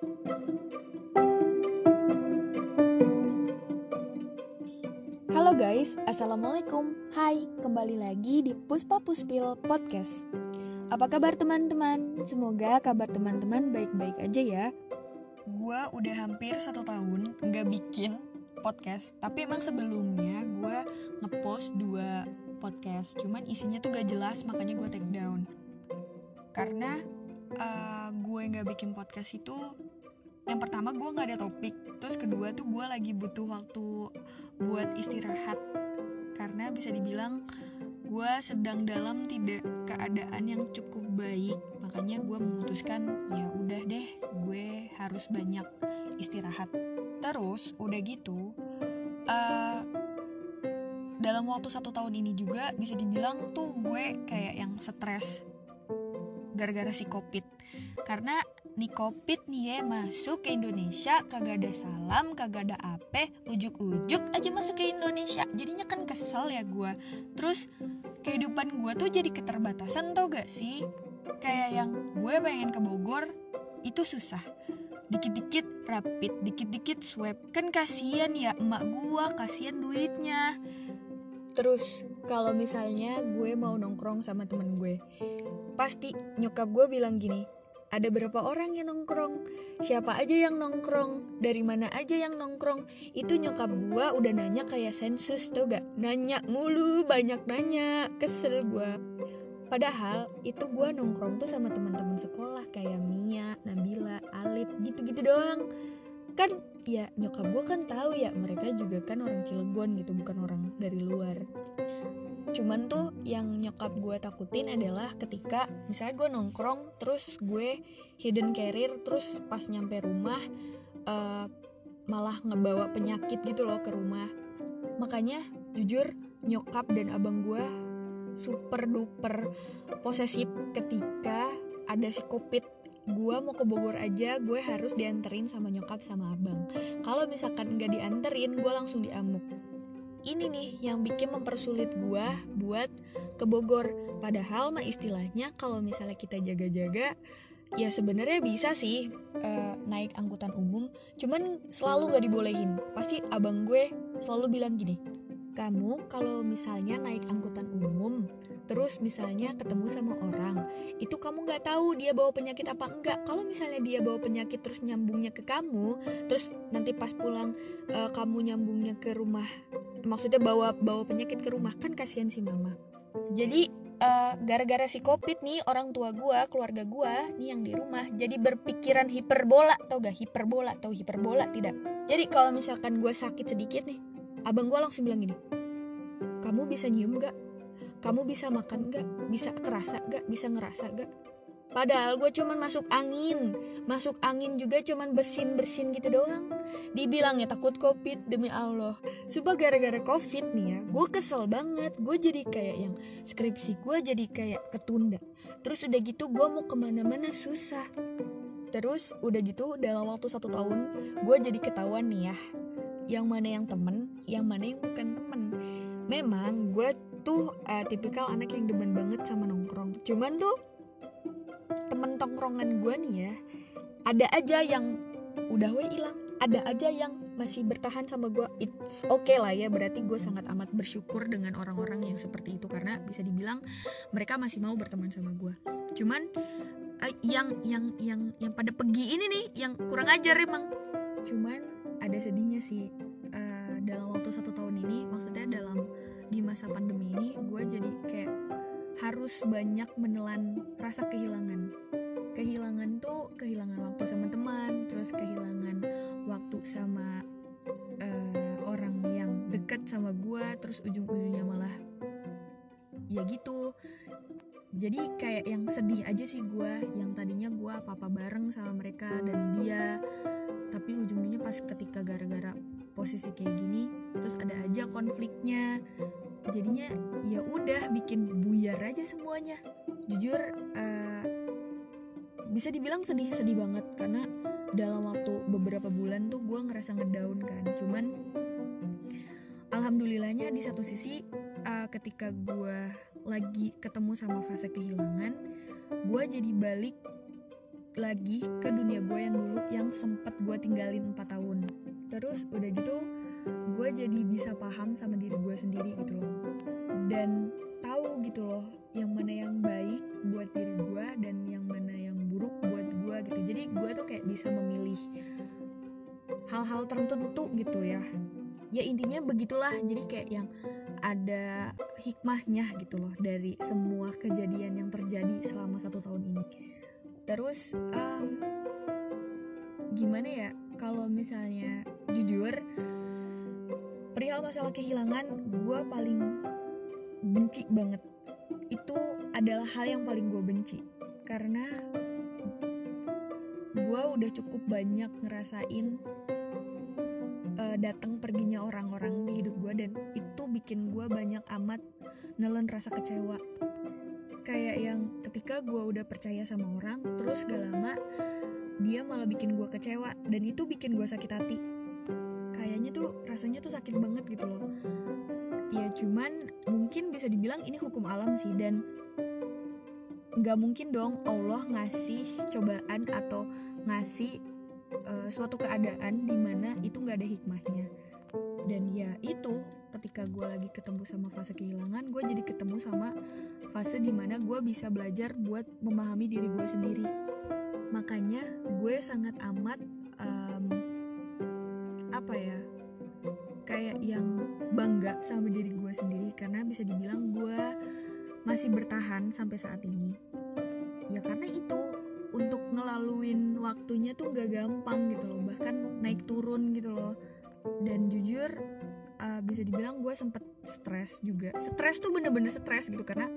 Halo guys, Assalamualaikum. Hai, kembali lagi di Puspa Puspil Podcast. Apa kabar teman-teman? Semoga kabar teman-teman baik-baik aja ya. Gua udah hampir satu tahun nggak bikin podcast Tapi emang sebelumnya gue ngepost dua podcast. Cuman isinya tuh gak jelas makanya gue take down. Karena uh, gue nggak bikin podcast itu yang pertama gue nggak ada topik. Terus kedua tuh gue lagi butuh waktu buat istirahat. Karena bisa dibilang gue sedang dalam tidak keadaan yang cukup baik. Makanya gue memutuskan ya udah deh gue harus banyak istirahat. Terus udah gitu uh, dalam waktu satu tahun ini juga bisa dibilang tuh gue kayak yang stres gara-gara si covid karena nih covid nih ya masuk ke Indonesia kagak ada salam kagak ada ape ujuk-ujuk aja masuk ke Indonesia. Jadinya kan kesel ya gue terus kehidupan gue tuh jadi keterbatasan tau gak sih? Kayak yang gue pengen ke Bogor itu susah. Dikit-dikit rapid dikit-dikit swab. Kan kasihan ya emak gue kasihan duitnya. Terus kalau misalnya gue mau nongkrong sama temen gue pasti nyokap gue bilang gini ada berapa orang yang nongkrong? Siapa aja yang nongkrong? Dari mana aja yang nongkrong? Itu nyokap gua udah nanya kayak sensus tuh gak? Nanya mulu banyak nanya kesel gua. Padahal itu gua nongkrong tuh sama teman-teman sekolah kayak Mia Nabila Alip gitu-gitu doang. Kan ya nyokap gua kan tahu ya mereka juga kan orang Cilegon gitu bukan orang dari luar cuman tuh yang nyokap gue takutin adalah ketika misalnya gue nongkrong terus gue hidden carrier terus pas nyampe rumah uh, malah ngebawa penyakit gitu loh ke rumah. Makanya jujur nyokap dan abang gue super duper posesif ketika ada si covid. Gue mau ke Bogor aja gue harus dianterin sama nyokap sama abang. Kalau misalkan nggak dianterin gue langsung diamuk ini nih yang bikin mempersulit gua buat ke Bogor. Padahal mah istilahnya kalau misalnya kita jaga-jaga ya sebenarnya bisa sih uh, naik angkutan umum, cuman selalu gak dibolehin. Pasti abang gue selalu bilang gini, kamu kalau misalnya naik angkutan umum terus misalnya ketemu sama orang itu kamu nggak tahu dia bawa penyakit apa enggak. Kalau misalnya dia bawa penyakit terus nyambungnya ke kamu terus nanti pas pulang uh, kamu nyambungnya ke rumah maksudnya bawa bawa penyakit ke rumah kan kasihan si mama. Jadi uh, gara-gara si covid nih orang tua gua keluarga gua nih yang di rumah jadi berpikiran hiperbola tau gak hiperbola tau hiperbola tidak? Jadi kalau misalkan gua sakit sedikit nih abang gua langsung bilang gini kamu bisa nyium gak kamu bisa makan gak? Bisa kerasa gak? Bisa ngerasa gak? Padahal gue cuman masuk angin. Masuk angin juga cuman bersin-bersin gitu doang. Dibilangnya takut covid demi Allah. Sumpah gara-gara covid nih ya Gue kesel banget. Gue jadi kayak yang skripsi gue jadi kayak ketunda. Terus udah gitu gue mau ke mana-mana susah. Terus udah gitu dalam waktu satu tahun Gue jadi ketahuan nih ya Yang mana yang temen Yang mana yang bukan temen. Memang gue tuh uh, tipikal anak yang demen banget sama nongkrong. Cuman tuh temen tongkrongan gue nih ya ada aja yang udah we hilang ada aja yang masih bertahan sama gue. It's okay lah ya berarti gue sangat amat bersyukur dengan orang-orang yang seperti itu. Karena bisa dibilang mereka masih mau berteman sama gue. Cuman uh, yang yang yang yang pada pergi ini nih yang kurang ajar emang. Cuman ada sedihnya sih. Uh, dalam waktu satu tahun ini maksudnya dalam di masa pandemi ini gue jadi kayak harus banyak menelan rasa kehilangan. Kehilangan tuh kehilangan waktu sama teman terus kehilangan waktu sama uh, orang yang deket sama gue terus ujung-ujungnya malah ya gitu. Jadi kayak yang sedih aja sih gue yang tadinya gue apa-apa bareng sama mereka dan dia tapi ujungnya pas ketika gara-gara posisi kayak gini terus ada aja konfliknya. Jadinya ya udah bikin buyar aja semuanya. Jujur uh, bisa dibilang sedih-sedih banget. Karena dalam waktu beberapa bulan tuh gue ngerasa ngedown kan. Cuman alhamdulillahnya di satu sisi uh, ketika gue lagi ketemu sama fase kehilangan gue jadi balik lagi ke dunia gue yang dulu yang sempet gue tinggalin 4 tahun. Terus udah gitu gue jadi bisa paham sama diri gue sendiri gitu loh. Dan tahu gitu loh yang mana yang baik buat diri gue dan yang mana yang buruk buat gue gitu. Jadi gue tuh kayak bisa memilih hal-hal tertentu gitu ya. Ya intinya begitulah jadi kayak yang ada hikmahnya gitu loh dari semua kejadian yang terjadi selama satu tahun ini terus um, gimana ya kalau misalnya jujur perihal masalah kehilangan gue paling benci banget. Itu adalah hal yang paling gue benci. Karena gue udah cukup banyak ngerasain uh, datang perginya orang-orang di hidup gue dan itu bikin gue banyak amat nelen rasa kecewa ketika gue udah percaya sama orang terus gak lama dia malah bikin gue kecewa. Dan itu bikin gue sakit hati. Kayaknya tuh rasanya tuh sakit banget gitu loh. Ya cuman mungkin bisa dibilang ini hukum alam sih dan nggak mungkin dong Allah ngasih cobaan atau ngasih uh, suatu keadaan di mana itu nggak ada hikmahnya. Dan ya itu ketika gue lagi ketemu sama fase kehilangan gue jadi ketemu sama fase di mana gue bisa belajar buat memahami diri gue sendiri. Makanya gue sangat amat um, apa ya kayak yang bangga sama diri gue sendiri. Karena bisa dibilang gue masih bertahan sampai saat ini. Ya karena itu untuk ngelaluin waktunya tuh gak gampang gitu loh. Bahkan naik turun gitu loh. Dan jujur uh, bisa dibilang gue sempet stres juga. Stres tuh bener-bener stres gitu karena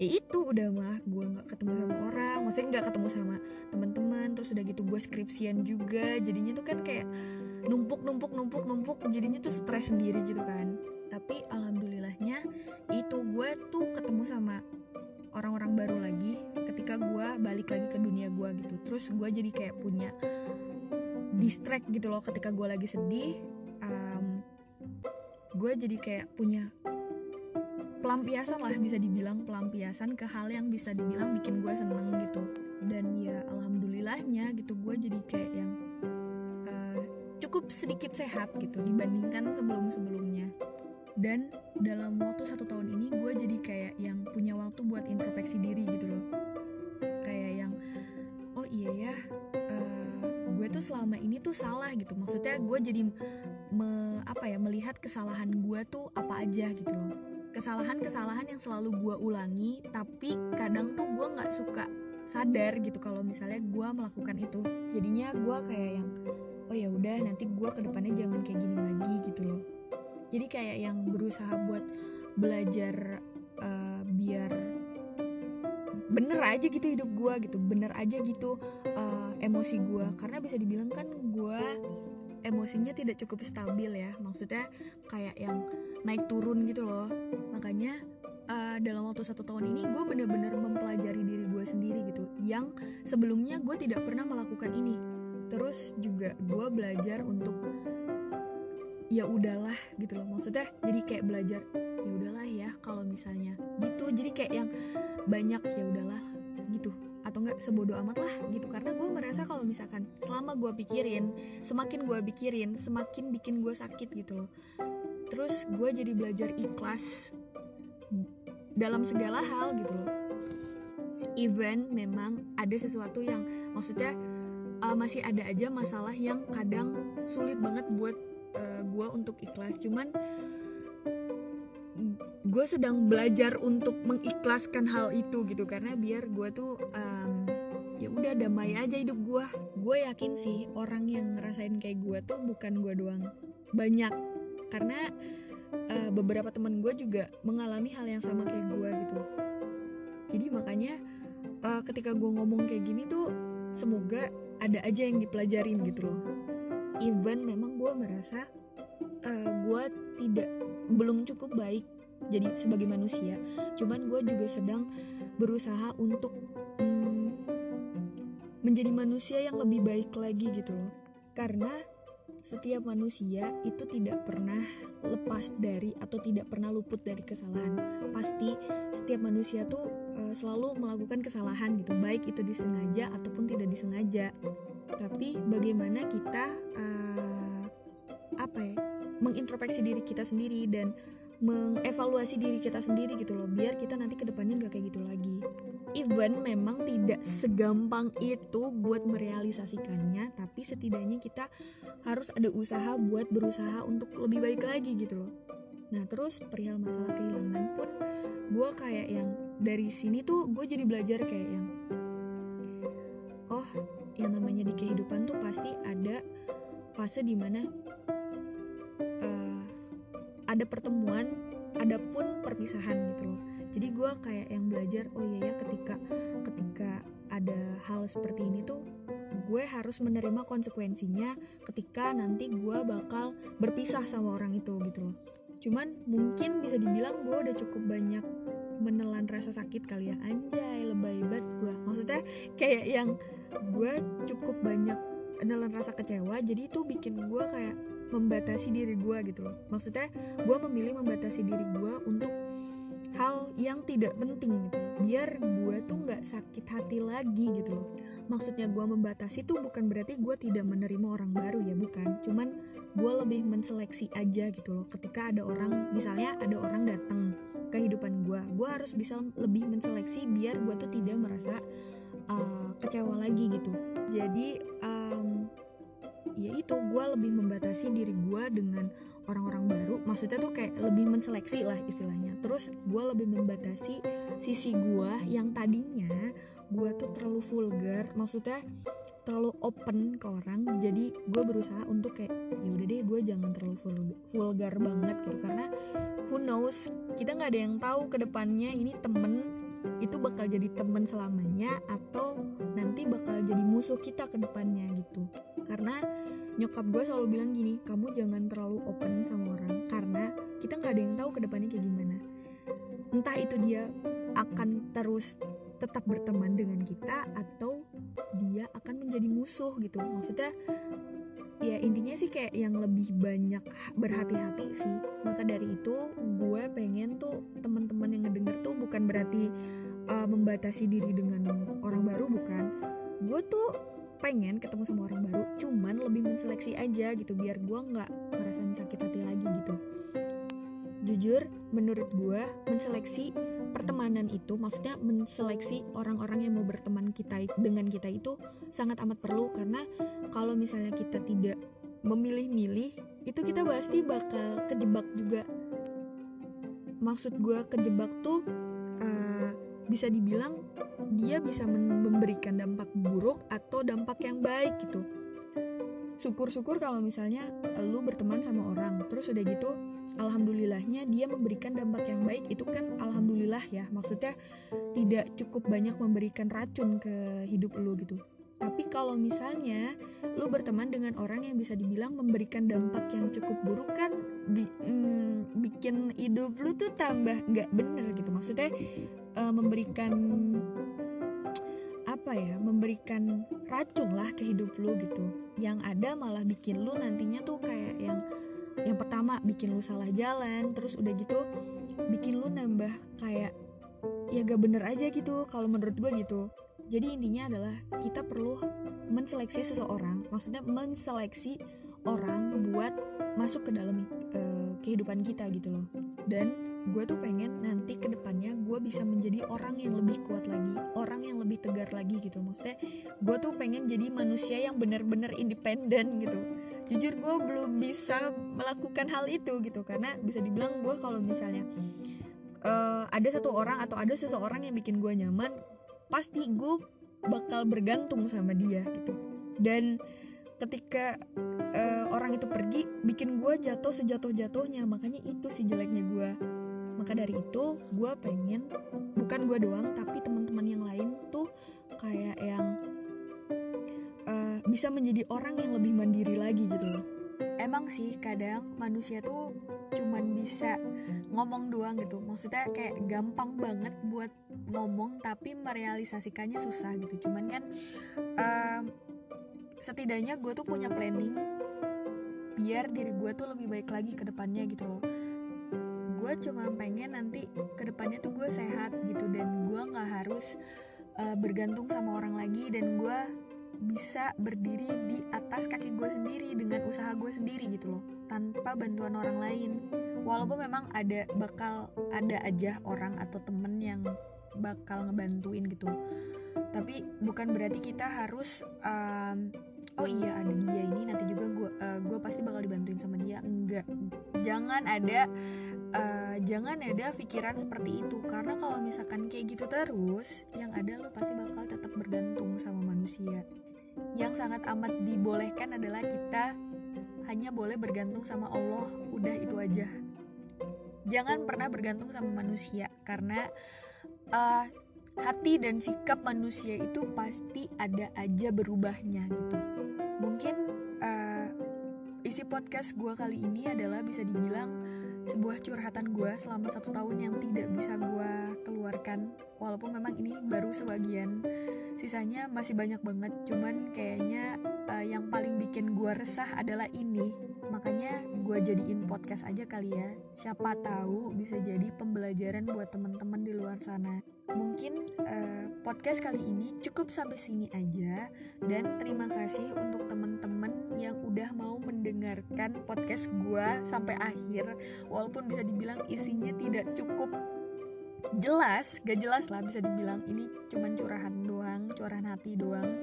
ya itu udah mah gue nggak ketemu sama orang maksudnya nggak ketemu sama teman-teman terus udah gitu gue skripsian juga jadinya tuh kan kayak numpuk numpuk numpuk numpuk jadinya tuh stres sendiri gitu kan. Tapi alhamdulillahnya itu gue tuh ketemu sama orang-orang baru lagi ketika gue balik lagi ke dunia gue gitu. Terus gue jadi kayak punya distract gitu loh ketika gue lagi sedih gue jadi kayak punya pelampiasan lah bisa dibilang pelampiasan ke hal yang bisa dibilang bikin gue seneng gitu. Dan ya alhamdulillahnya gitu gue jadi kayak yang uh, cukup sedikit sehat gitu dibandingkan sebelum sebelumnya dan dalam waktu satu tahun ini gue jadi kayak yang punya waktu buat introspeksi diri gitu loh. Kayak yang oh iya ya uh, gue tuh selama ini tuh salah gitu. Maksudnya gue jadi me, apa ya melihat kesalahan gue tuh apa aja gitu loh. Kesalahan-kesalahan yang selalu gue ulangi tapi kadang tuh gue nggak suka sadar gitu kalau misalnya gue melakukan itu. Jadinya gue kayak yang oh ya udah nanti gue ke depannya jangan kayak gini lagi gitu loh. Jadi kayak yang berusaha buat belajar uh, biar bener aja gitu hidup gue gitu bener aja gitu uh, emosi gue karena bisa dibilang kan gue emosinya tidak cukup stabil ya. Maksudnya kayak yang naik turun gitu loh. Makanya uh, dalam waktu satu tahun ini gue bener-bener mempelajari diri gue sendiri gitu. Yang sebelumnya gue tidak pernah melakukan ini. Terus juga gue belajar untuk ya udahlah gitu loh. Maksudnya jadi kayak belajar ya udahlah ya kalau misalnya gitu. Jadi kayak yang banyak ya udahlah gitu atau enggak sebodoh amat lah gitu. Karena gue merasa kalau misalkan selama gue pikirin semakin gue pikirin semakin bikin gue sakit gitu loh. Terus gue jadi belajar ikhlas dalam segala hal gitu loh. Even memang ada sesuatu yang maksudnya uh, masih ada aja masalah yang kadang sulit banget buat uh, gue untuk ikhlas. Cuman gue sedang belajar untuk mengikhlaskan hal itu gitu karena biar gue tuh um, ya udah damai aja hidup gue gue yakin sih orang yang ngerasain kayak gue tuh bukan gue doang. Banyak. Karena uh, beberapa temen gue juga mengalami hal yang sama kayak gue gitu. Jadi makanya uh, ketika gue ngomong kayak gini tuh semoga ada aja yang dipelajarin gitu loh. Even memang gue merasa uh, gue tidak belum cukup baik jadi sebagai manusia cuman gue juga sedang berusaha untuk mm, menjadi manusia yang lebih baik lagi gitu loh karena setiap manusia itu tidak pernah lepas dari atau tidak pernah luput dari kesalahan. Pasti setiap manusia tuh uh, selalu melakukan kesalahan gitu, baik itu disengaja ataupun tidak disengaja. Tapi bagaimana kita uh, apa ya, mengintrospeksi diri kita sendiri dan mengevaluasi diri kita sendiri gitu loh biar kita nanti ke depannya nggak kayak gitu lagi. Even memang tidak segampang itu buat merealisasikannya tapi setidaknya kita harus ada usaha buat berusaha untuk lebih baik lagi gitu loh. Nah terus perihal masalah kehilangan pun gue kayak yang dari sini tuh gue jadi belajar kayak yang oh yang namanya di kehidupan tuh pasti ada fase di mana ada pertemuan ada pun perpisahan gitu loh. Jadi gue kayak yang belajar oh iya ya ketika ketika ada hal seperti ini tuh gue harus menerima konsekuensinya ketika nanti gue bakal berpisah sama orang itu gitu loh. Cuman mungkin bisa dibilang gue udah cukup banyak menelan rasa sakit kali ya. Anjay lebay banget gue maksudnya kayak yang gue cukup banyak menelan rasa kecewa jadi itu bikin gue kayak membatasi diri gue gitu loh. Maksudnya gue memilih membatasi diri gue untuk hal yang tidak penting gitu. Biar gue tuh nggak sakit hati lagi gitu loh. Maksudnya gue membatasi tuh bukan berarti gue tidak menerima orang baru ya bukan. Cuman gue lebih menseleksi aja gitu loh. Ketika ada orang misalnya ada orang datang kehidupan gue gue harus bisa lebih menseleksi biar gue tuh tidak merasa uh, kecewa lagi gitu. Jadi um, ya itu gue lebih membatasi diri gue dengan orang-orang baru. Maksudnya tuh kayak lebih menseleksi lah istilahnya. Terus gue lebih membatasi sisi gue yang tadinya gue tuh terlalu vulgar maksudnya terlalu open ke orang. Jadi gue berusaha untuk kayak ya udah deh gue jangan terlalu vulgar banget gitu. Karena who knows kita nggak ada yang tahu ke depannya ini temen itu bakal jadi temen selamanya atau nanti bakal jadi musuh kita ke depannya gitu karena nyokap gue selalu bilang gini kamu jangan terlalu open sama orang karena kita nggak ada yang tahu ke depannya kayak gimana. Entah itu dia akan terus tetap berteman dengan kita atau dia akan menjadi musuh gitu. Maksudnya ya intinya sih kayak yang lebih banyak berhati-hati sih. Maka dari itu gue pengen tuh teman-teman yang ngedenger tuh bukan berarti uh, membatasi diri dengan orang baru bukan. Gue tuh pengen ketemu sama orang baru cuman lebih menseleksi aja gitu biar gue nggak merasa sakit hati lagi gitu. Jujur menurut gue menseleksi pertemanan itu maksudnya menseleksi orang-orang yang mau berteman kita dengan kita itu sangat amat perlu karena kalau misalnya kita tidak memilih-milih itu kita pasti bakal kejebak juga. Maksud gue kejebak tuh uh, bisa dibilang dia bisa memberikan dampak buruk atau dampak yang baik gitu. Syukur-syukur kalau misalnya lu berteman sama orang. Terus udah gitu alhamdulillahnya dia memberikan dampak yang baik. Itu kan alhamdulillah ya. Maksudnya tidak cukup banyak memberikan racun ke hidup lu gitu. Tapi kalau misalnya lu berteman dengan orang yang bisa dibilang memberikan dampak yang cukup buruk kan bi mm, bikin hidup lu tuh tambah nggak bener gitu. Maksudnya uh, memberikan apa ya memberikan racun lah ke hidup lu gitu. Yang ada malah bikin lu nantinya tuh kayak yang yang pertama bikin lu salah jalan terus udah gitu bikin lu nambah kayak ya gak bener aja gitu kalau menurut gue gitu. Jadi intinya adalah kita perlu menseleksi seseorang maksudnya menseleksi orang buat masuk ke dalam uh, kehidupan kita gitu loh. Dan gue tuh pengen nanti ke depannya gue bisa menjadi orang yang lebih kuat lagi orang yang lebih tegar lagi gitu. Maksudnya gue tuh pengen jadi manusia yang benar-benar independen gitu. Jujur gue belum bisa melakukan hal itu gitu karena bisa dibilang gue kalau misalnya uh, ada satu orang atau ada seseorang yang bikin gue nyaman pasti gue bakal bergantung sama dia gitu. Dan ketika uh, orang itu pergi bikin gue jatuh sejatuh jatuhnya makanya itu sih jeleknya gue maka dari itu gue pengen bukan gue doang tapi teman-teman yang lain tuh kayak yang uh, bisa menjadi orang yang lebih mandiri lagi gitu loh. Emang sih kadang manusia tuh cuman bisa ngomong doang gitu. Maksudnya kayak gampang banget buat ngomong tapi merealisasikannya susah gitu. Cuman kan uh, setidaknya gue tuh punya planning biar diri gue tuh lebih baik lagi ke depannya gitu loh gue cuma pengen nanti ke depannya tuh gue sehat gitu dan gue nggak harus uh, bergantung sama orang lagi dan gue bisa berdiri di atas kaki gue sendiri dengan usaha gue sendiri gitu loh tanpa bantuan orang lain. Walaupun memang ada bakal ada aja orang atau temen yang bakal ngebantuin gitu. Tapi bukan berarti kita harus um, oh iya ada dia ini nanti juga gue uh, gue pasti bakal dibantuin sama dia. Enggak. Jangan ada uh, jangan ada pikiran seperti itu. Karena kalau misalkan kayak gitu terus yang ada lo pasti bakal tetap bergantung sama manusia. Yang sangat amat dibolehkan adalah kita hanya boleh bergantung sama Allah. Udah itu aja. Jangan pernah bergantung sama manusia karena uh, hati dan sikap manusia itu pasti ada aja berubahnya gitu. Mungkin uh, isi podcast gue kali ini adalah bisa dibilang sebuah curhatan gue selama satu tahun yang tidak bisa gue keluarkan. Walaupun memang ini baru sebagian sisanya masih banyak banget. Cuman kayaknya uh, yang paling bikin gue resah adalah ini makanya gue jadiin podcast aja kali ya. Siapa tahu bisa jadi pembelajaran buat teman-teman di luar sana. Mungkin uh, podcast kali ini cukup sampai sini aja. Dan terima kasih untuk teman-teman yang udah mau mendengarkan podcast gue sampai akhir. Walaupun bisa dibilang isinya tidak cukup jelas gak jelas lah bisa dibilang. Ini cuman curahan doang curahan hati doang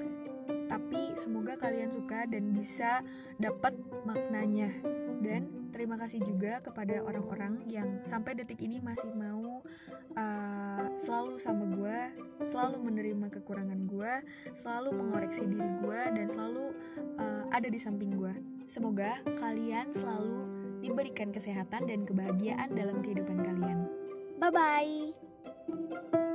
tapi semoga kalian suka dan bisa dapat maknanya dan terima kasih juga kepada orang-orang yang sampai detik ini masih mau uh, selalu sama gue, selalu menerima kekurangan gue, selalu mengoreksi diri gue, dan selalu uh, ada di samping gue. Semoga kalian selalu diberikan kesehatan dan kebahagiaan dalam kehidupan kalian. Bye bye.